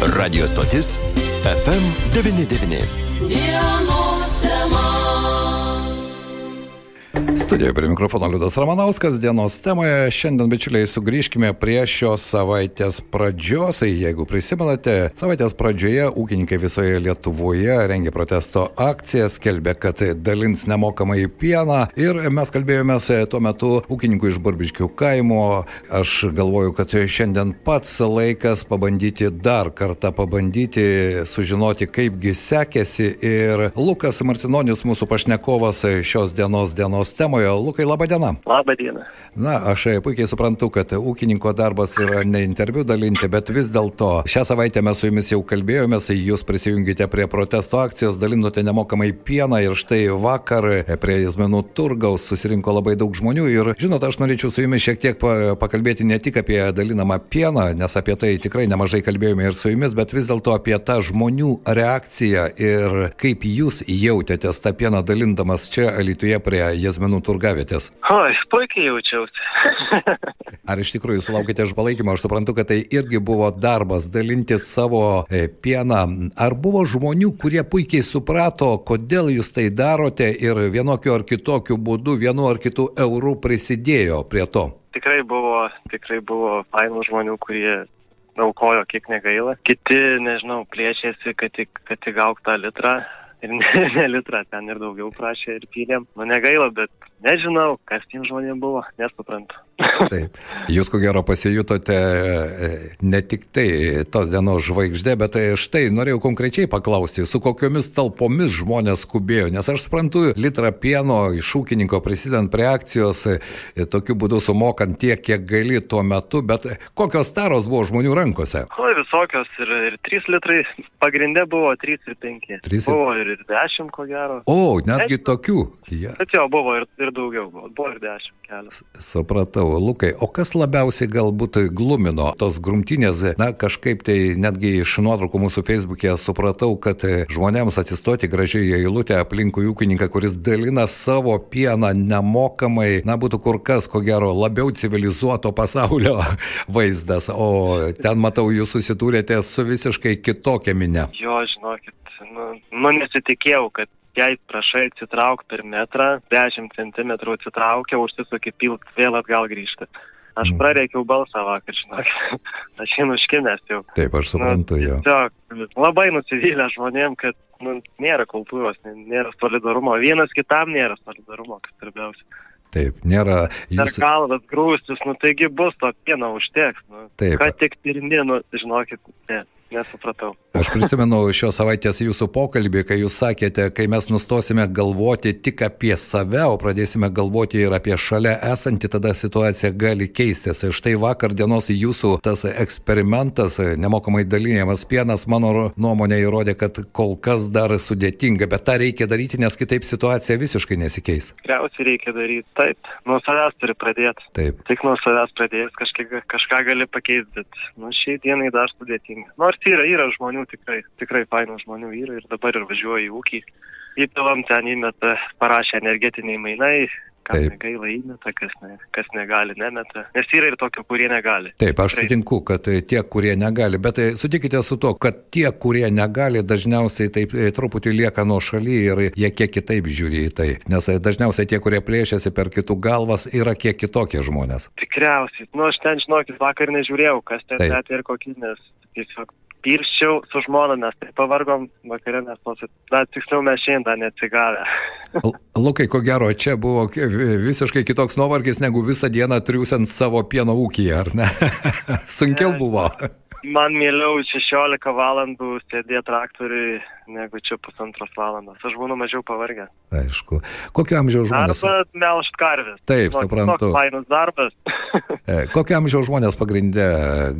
Radio stotis FM99. Dienos Studijoje prie mikrofono Liudas Ramanauskas. Dienos temoje šiandien, bičiuliai, sugrįžkime prie šios savaitės pradžios. Jeigu prisimenate, savaitės pradžioje ūkininkai visoje Lietuvoje rengė protesto akciją, skelbė, kad dalins nemokamai pieną. Ir mes kalbėjomės tuo metu ūkininkų iš Burbiškių kaimo. Aš galvoju, kad šiandien pats laikas pabandyti dar kartą pabandyti sužinoti, kaipgi sekėsi. Ir Lukas Martinonis, mūsų pašnekovas šios dienos dienos temoje. Lukai, laba diena. Labą dieną. Na, aš puikiai suprantu, kad ūkininko darbas yra ne interviu dalinti, bet vis dėlto šią savaitę mes su jumis jau kalbėjomės, jūs prisijungėte prie protesto akcijos, dalinote nemokamai pieną ir štai vakar prie Jazmenų turgaus susirinko labai daug žmonių ir, žinot, aš norėčiau su jumis šiek tiek pa- pakalbėti ne tik apie dalinamą pieną, nes apie tai tikrai nemažai kalbėjome ir su jumis, bet vis dėlto apie tą žmonių reakciją ir kaip jūs jautėtės tą pieną dalindamas čia Alituje prie Jazmenų turgavietės. Oi, puikiai jaučiausi. Ar iš tikrųjų sulaukite iš palaikymo? Aš suprantu, kad tai irgi buvo darbas dalinti savo e, pieną. Ar buvo žmonių, kurie puikiai suprato, kodėl jūs tai darote ir vienokiu ar kitokiu būdu, vienu ar kitu eurų prisidėjo prie to? tikrai buvo, tikrai buvo fainų žmonių, kurie aukojo kiek negaila. Kiti, nežinau, plėšėsi, kad tik, kad tik gauk tą litrą. Ir ne, ne litrą, ten ir daugiau prašė ir pylėm. Nu negaila, bet nežinau, kas tiem žmonėm buvo, nesuprantu. Taip. Jūs ko gero pasijutote e, ne tik tai tos dienos žvaigždė, bet tai štai norėjau konkrečiai paklausti, su kokiomis talpomis žmonės skubėjo, nes aš suprantu, litrą pieno iš ūkininko prisidant prie akcijos, e, tokiu būdu sumokant tiek, kiek gali tuo metu, bet kokios taros buvo žmonių rankose? Oi, visokios ir, ir 3 litrai, pagrindė buvo 3 ir 5. Trys ir- Buvo ir, ir 10, ko gero. O, netgi tokių. Ja. Bet jo, buvo ir, ir daugiau, buvo, buvo ir 10 kelias. Supratau, Lukai, o kas labiausiai galbūt glumino tos grumtinės, na kažkaip tai netgi iš nuotraukų mūsų Facebook'e supratau, kad žmonėms atsistoti gražiai į eilutę aplinkui ūkininką, kuris dalina savo pieną nemokamai, na būtų kur kas, ko gero, labiau civilizuoto pasaulio vaizdas, o ten matau, jūs susidūrėte su visiškai kitokia minė. Jo, žinokit, nu, nu nesitikėjau, kad jei prašai atsitraukti per metrą, 10 cm atsitraukia, užsisuki pilt, vėl atgal grįžti. Aš Mhm. prareikiau balsą vakar, žinokit. Aš jį nuškinęs jau. Taip, aš suprantu jo. Tiesiog labai nusivylę žmonėm, kad nu, nėra kultūros, nė- nėra solidarumo. Vienas kitam nėra solidarumo, kas svarbiausia. Taip, nėra. Per Jūs, kalvas grūstis, nu taigi bus to pieno užteks. Nu, Taip. Kad tik pirmie, nu, žinokit, ne, nesupratau. Aš prisimenu šios savaitės jūsų pokalbį, kai jūs sakėte, kai mes nustosime galvoti tik apie save, o pradėsime galvoti ir apie šalia esantį, tada situacija gali keistis. Ir štai vakar dienos jūsų tas eksperimentas, nemokamai dalinimas pienas, mano nuomonė įrodė, kad kol kas dar sudėtinga, bet tą reikia daryti, nes kitaip situacija visiškai nesikeis. Tikriausiai reikia daryti taip, nuo savęs turi pradėti. Taip. Tik nuo savęs pradėjęs kažkiek, kažką gali pakeisti, bet nu, šiai dienai dar sudėtinga. Nors yra, yra žmonių tikrai, tikrai fainų žmonių yra ir dabar ir važiuoja į ūkį. Įpilam ten įmeta, parašė energetiniai mainai, kas Taip. negaila įmeta, kas, ne, kas negali nemeta. Nes yra ir tokių, kurie negali. Taip, aš Tikrai. sutinku, kad e, tie, kurie negali, bet e, sutikite su to, kad tie, kurie negali, dažniausiai taip e, truputį lieka nuo šaly ir jie kiek kitaip žiūri į tai. Nes dažniausiai tie, kurie plėšiasi per kitų galvas, yra kiek kitokie žmonės. Tikriausiai. Nu, aš ten, žinokit, vakar nežiūrėjau, kas ten Taip. net ir kokį, nes tiesiog pirščiau su žmona, mes taip pavargom vakarė, mes tos, na, tiksliau mes šiandien neatsigavę. L- Lukai, ko gero, čia buvo visiškai kitoks nuovargis negu visą dieną triūsiant savo pieno ūkiją, ar ne? Sunkiau buvo. Man mieliau 16 valandų sėdėti traktoriui, negu čia pusantros valandos. Aš būnu mažiau pavargęs. Aišku. Kokio amžiaus žmonės? Arba melžt karvės. Taip, Žinokit, suprantu. Fainas darbas. E, Kokio amžiaus žmonės pagrindė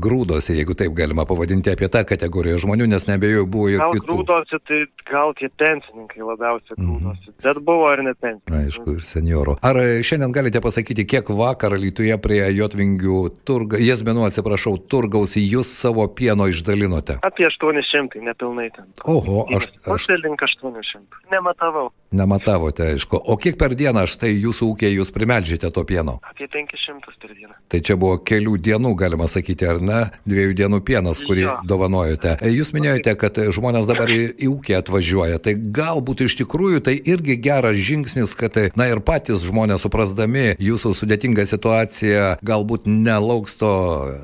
grūdosi, jeigu taip galima pavadinti apie tą kategoriją žmonių, nes nebejoju buvo ir gal kitų. grūdosi, tai gal tie pensininkai labiausiai Mhm. grūdosi. Bet buvo ir ne pensininkai. Aišku, ir seniorų. Ar e, šiandien galite pasakyti, kiek vakar Lietuvoje prie Jotvingių turga, Jesmenų, atsiprašau, turgaus jūs savo pieno išdalinote? Apie 800, nepilnai ten. Oho, aš, aš Aš link 800. Nematavau. Nematavote, aišku. O kiek per dieną štai jūsų ūkiai jūs primeldžiate to pieno? Apie 500 per dieną. Tai čia buvo kelių dienų, galima sakyti, ar ne? Dviejų dienų pienas, kurį Jo. dovanojote. Jūs minėjote, kad žmonės dabar į, į ūkį atvažiuoja. Tai galbūt iš tikrųjų tai irgi geras žingsnis, kad, na ir patys žmonės suprasdami jūsų sudėtingą situaciją, galbūt nelauks to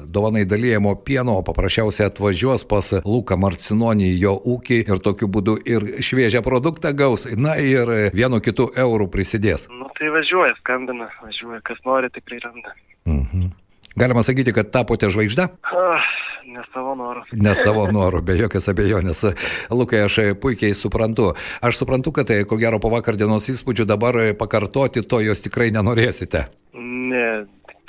dovanai dalyjimo pieno, o paprasčiausiai atvažiuos pas Luką Marcinonį jo ūkį ir tokiu būdu ir šviežią produktą gaus, na ir vienu kitu eurų prisidės. Nu tai važiuoja, skambina, važiuoja, kas nori tikrai randa. Mhm. Galima sakyti, kad tapote žvaigždę? Ah, ne savo norų. Ne savo norų, be jokios abejonės. Lukai, aš puikiai suprantu. Aš suprantu, kad tai, ko gero, po vakar dienos įspūdžių dabar pakartoti to jos tikrai nenorėsite. Ne,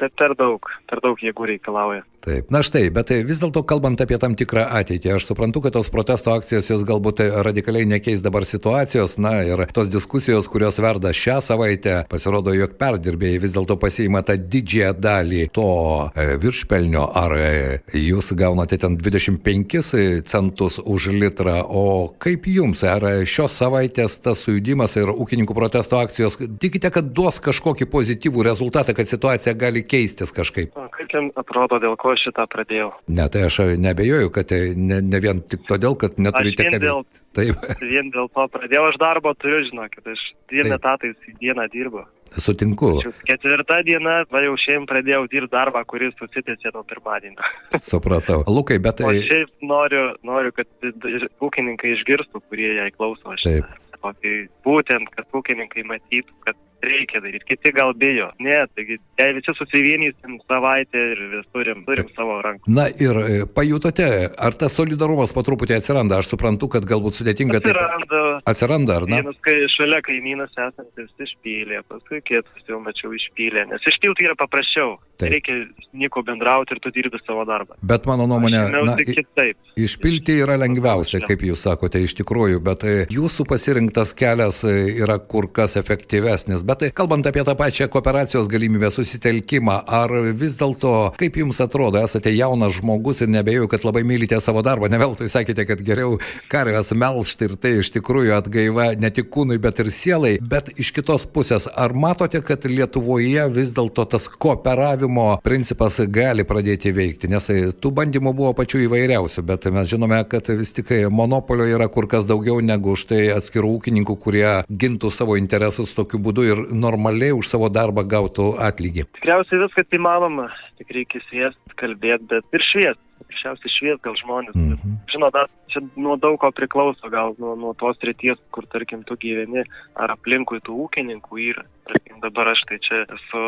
per daug, per daug jėgų reikalauja. Taip, na štai, bet vis dėlto kalbant apie tam tikrą ateitį, aš suprantu, kad tos protesto akcijos jos galbūt radikaliai nekeis dabar situacijos, na ir tos diskusijos, kurios verda šią savaitę, pasirodo, jog perdirbėjai vis dėlto pasiima tą didžiąją dalį to e, viršpelnio, ar e, jūs gaunate ten 25 centus už litrą, o kaip jums, ar šios savaitės tas sujudimas ir ūkininkų protesto akcijos, tikite, kad duos kažkokį pozityvų rezultatą, kad situacija gali keistis kažkaip? O kaip jums atrodo, dėl ko šitą pradėjau? Ne, tai aš nebejoju, kad tai ne, ne vien tik todėl, kad neturite ką veikti. Taip, Vien dėl to pradėjau aš darbo turiu, žinokit, aš dviem etatais į dieną dirbu. sutinku, Ketvirta diena, va jau šiandien pradėjau dirbti darbą, kuris susitęsė nuo pirmadienio. supratau. Lukai, bet tai... šiaip noriu, noriu, kad ūkininkai išgirstų, kurie jai klauso. aš Taip. O tai būtent, kad ūkininkai matytų, kad reikia daryti. Kiti gal bijo. Ne, taigi, jei visi susivienysim savaitę ir vis turim, turim savo rankų. Na ir e, pajutote, ar tas solidarumas po truputį atsiranda? Aš suprantu, kad galbūt sudėtinga tai... Atsiranda Atsiranda, ar ne? vienas, kai šalia kaimynas esantis išpylė, paskui kitas jau mačiau išpylė, nes išpilti yra paprasčiau. Taip. Reikia nieko bendrauti ir tu dirbi savo darbą. Bet mano nuomonė, na, tai. Išpilti yra lengviausia, kaip jūs sakote, iš tikrųjų, bet e, jūsų pasirinktas kelias e, yra kur kas efektyvesnis. Bet e, kalbant apie tą pačią kooperacijos galimybę, susitelkimą, ar vis dėlto, kaip jums atrodo, esate jaunas žmogus ir nebejoju, kad labai mylite savo darbą, ne veltui sakėte, kad geriau karvės melšti ir tai iš tikrųjų atgaiva ne tik kūnui, bet ir sielai. Bet iš kitos pusės, ar matote, kad Lietuvoje vis dėlto tas kooperavimo principas gali pradėti veikti? Nes tų bandymų buvo pačių įvairiausių, bet mes žinome, kad vis tik monopolio yra kur kas daugiau negu štai atskirų ūkininkų, kurie gintų savo interesus tokiu būdu ir normaliai už savo darbą gautų atlygį. Tikriausiai viskas įmanoma, tik reikia sviest, kalbėti, bet ir šviest. Paprasčiausiai šviest gal žmonės. Mhm. Žinot, dar čia nuo daug ko priklauso, gal nuo, nuo tos ryties, kur, tarkim, tu gyveni, ar aplinkui tų ūkininkų yra. Tarkim, dabar aš tai čia esu,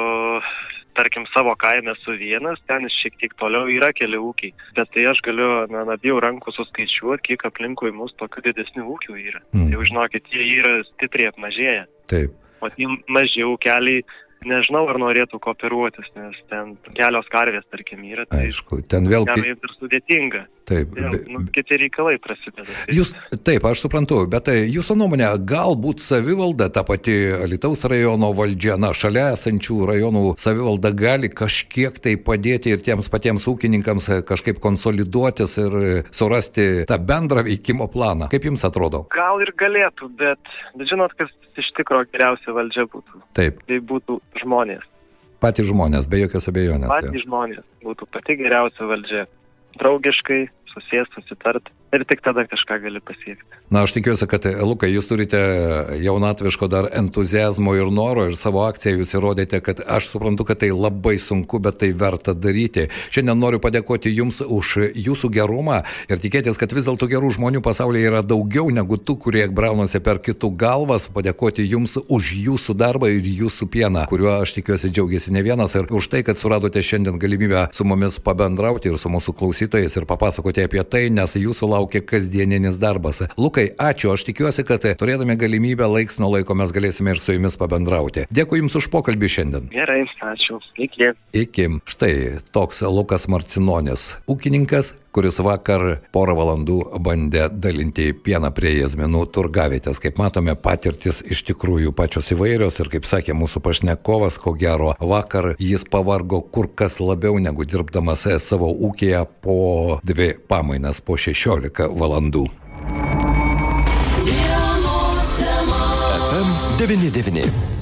tarkim, savo kaime esu vienas, ten šiek tiek toliau yra keli ūkiai. Bet tai aš galiu, na, abiejų rankų suskaičiuoti, kiek aplinkui mus tokių didesnių ūkių yra. Mhm. Jau žinokit, jie yra stipriai apmažėję. Taip. O tie maži ūkeliai, nežinau, ar norėtų kooperuotis, nes ten kelios karvės, tarkim, yra. Tai Aišku, ten vėl... Ki- ir sudėtinga. Taip. Vėl, nu, kiti reikalai prasideda. Jūs, taip, aš suprantu, bet tai jūsų nuomonė, galbūt savivalda, ta pati Alitaus rajono valdžia, na, šalia esančių rajonų savivalda gali kažkiek tai padėti ir tiems patiems ūkininkams kažkaip konsoliduotis ir surasti tą bendrą veikimo planą. Kaip jums atrodo? Gal ir galėtų, bet, bet žinot, kas iš tikrųjų geriausia valdžia būtų. Taip, Tai būtų žmonės. patys žmonės, be jokios abejonės. Patys žmonės būtų pati geriausia valdžia. Draugiškai, susės, susitart ir tik tada kažką gali pasiekti. Na, aš tikiuosi, kad, Lukai, jūs turite jaunatviško dar entuzijazmo ir noro ir savo akciją jūs įrodėte, kad aš suprantu, kad tai labai sunku, bet tai verta daryti. Šiandien noriu padėkoti Jums už Jūsų gerumą ir tikėtis, kad vis dėlto gerų žmonių pasaulyje yra daugiau negu tų, kurie braunasi per kitų galvas. Padėkoti Jums už Jūsų darbą ir Jūsų pieną, kuriuo aš tikiuosi džiaugiasi ne vienas ir už tai, kad suradote šiandien galimybę su mumis pabendrauti ir su mūsų klausytojais ir papasakoti apie tai, nes Jūsų laukia kasdieninis darbas. Lukai, ačiū, aš tikiuosi, kad turėdami galimybę laiks nuo laiko mes galėsime ir su Jumis pabendrauti. Dėkui Jums už pokalbį šiandien. Gerai, ačiū. Iki. Iki. Štai toks Lukas Marcinonis, ūkininkas, kuris vakar porą valandų bandė dalinti pieną prie jėzminų turgavietės. Kaip matome, patirtis iš tikrųjų pačios įvairios ir kaip sakė mūsų pašnekovas, ko gero, vakar jis pavargo kur kas labiau negu dirbdamas savo ūkėje po dvi pamainas, po 16 valandų. dienos tema. FM 99.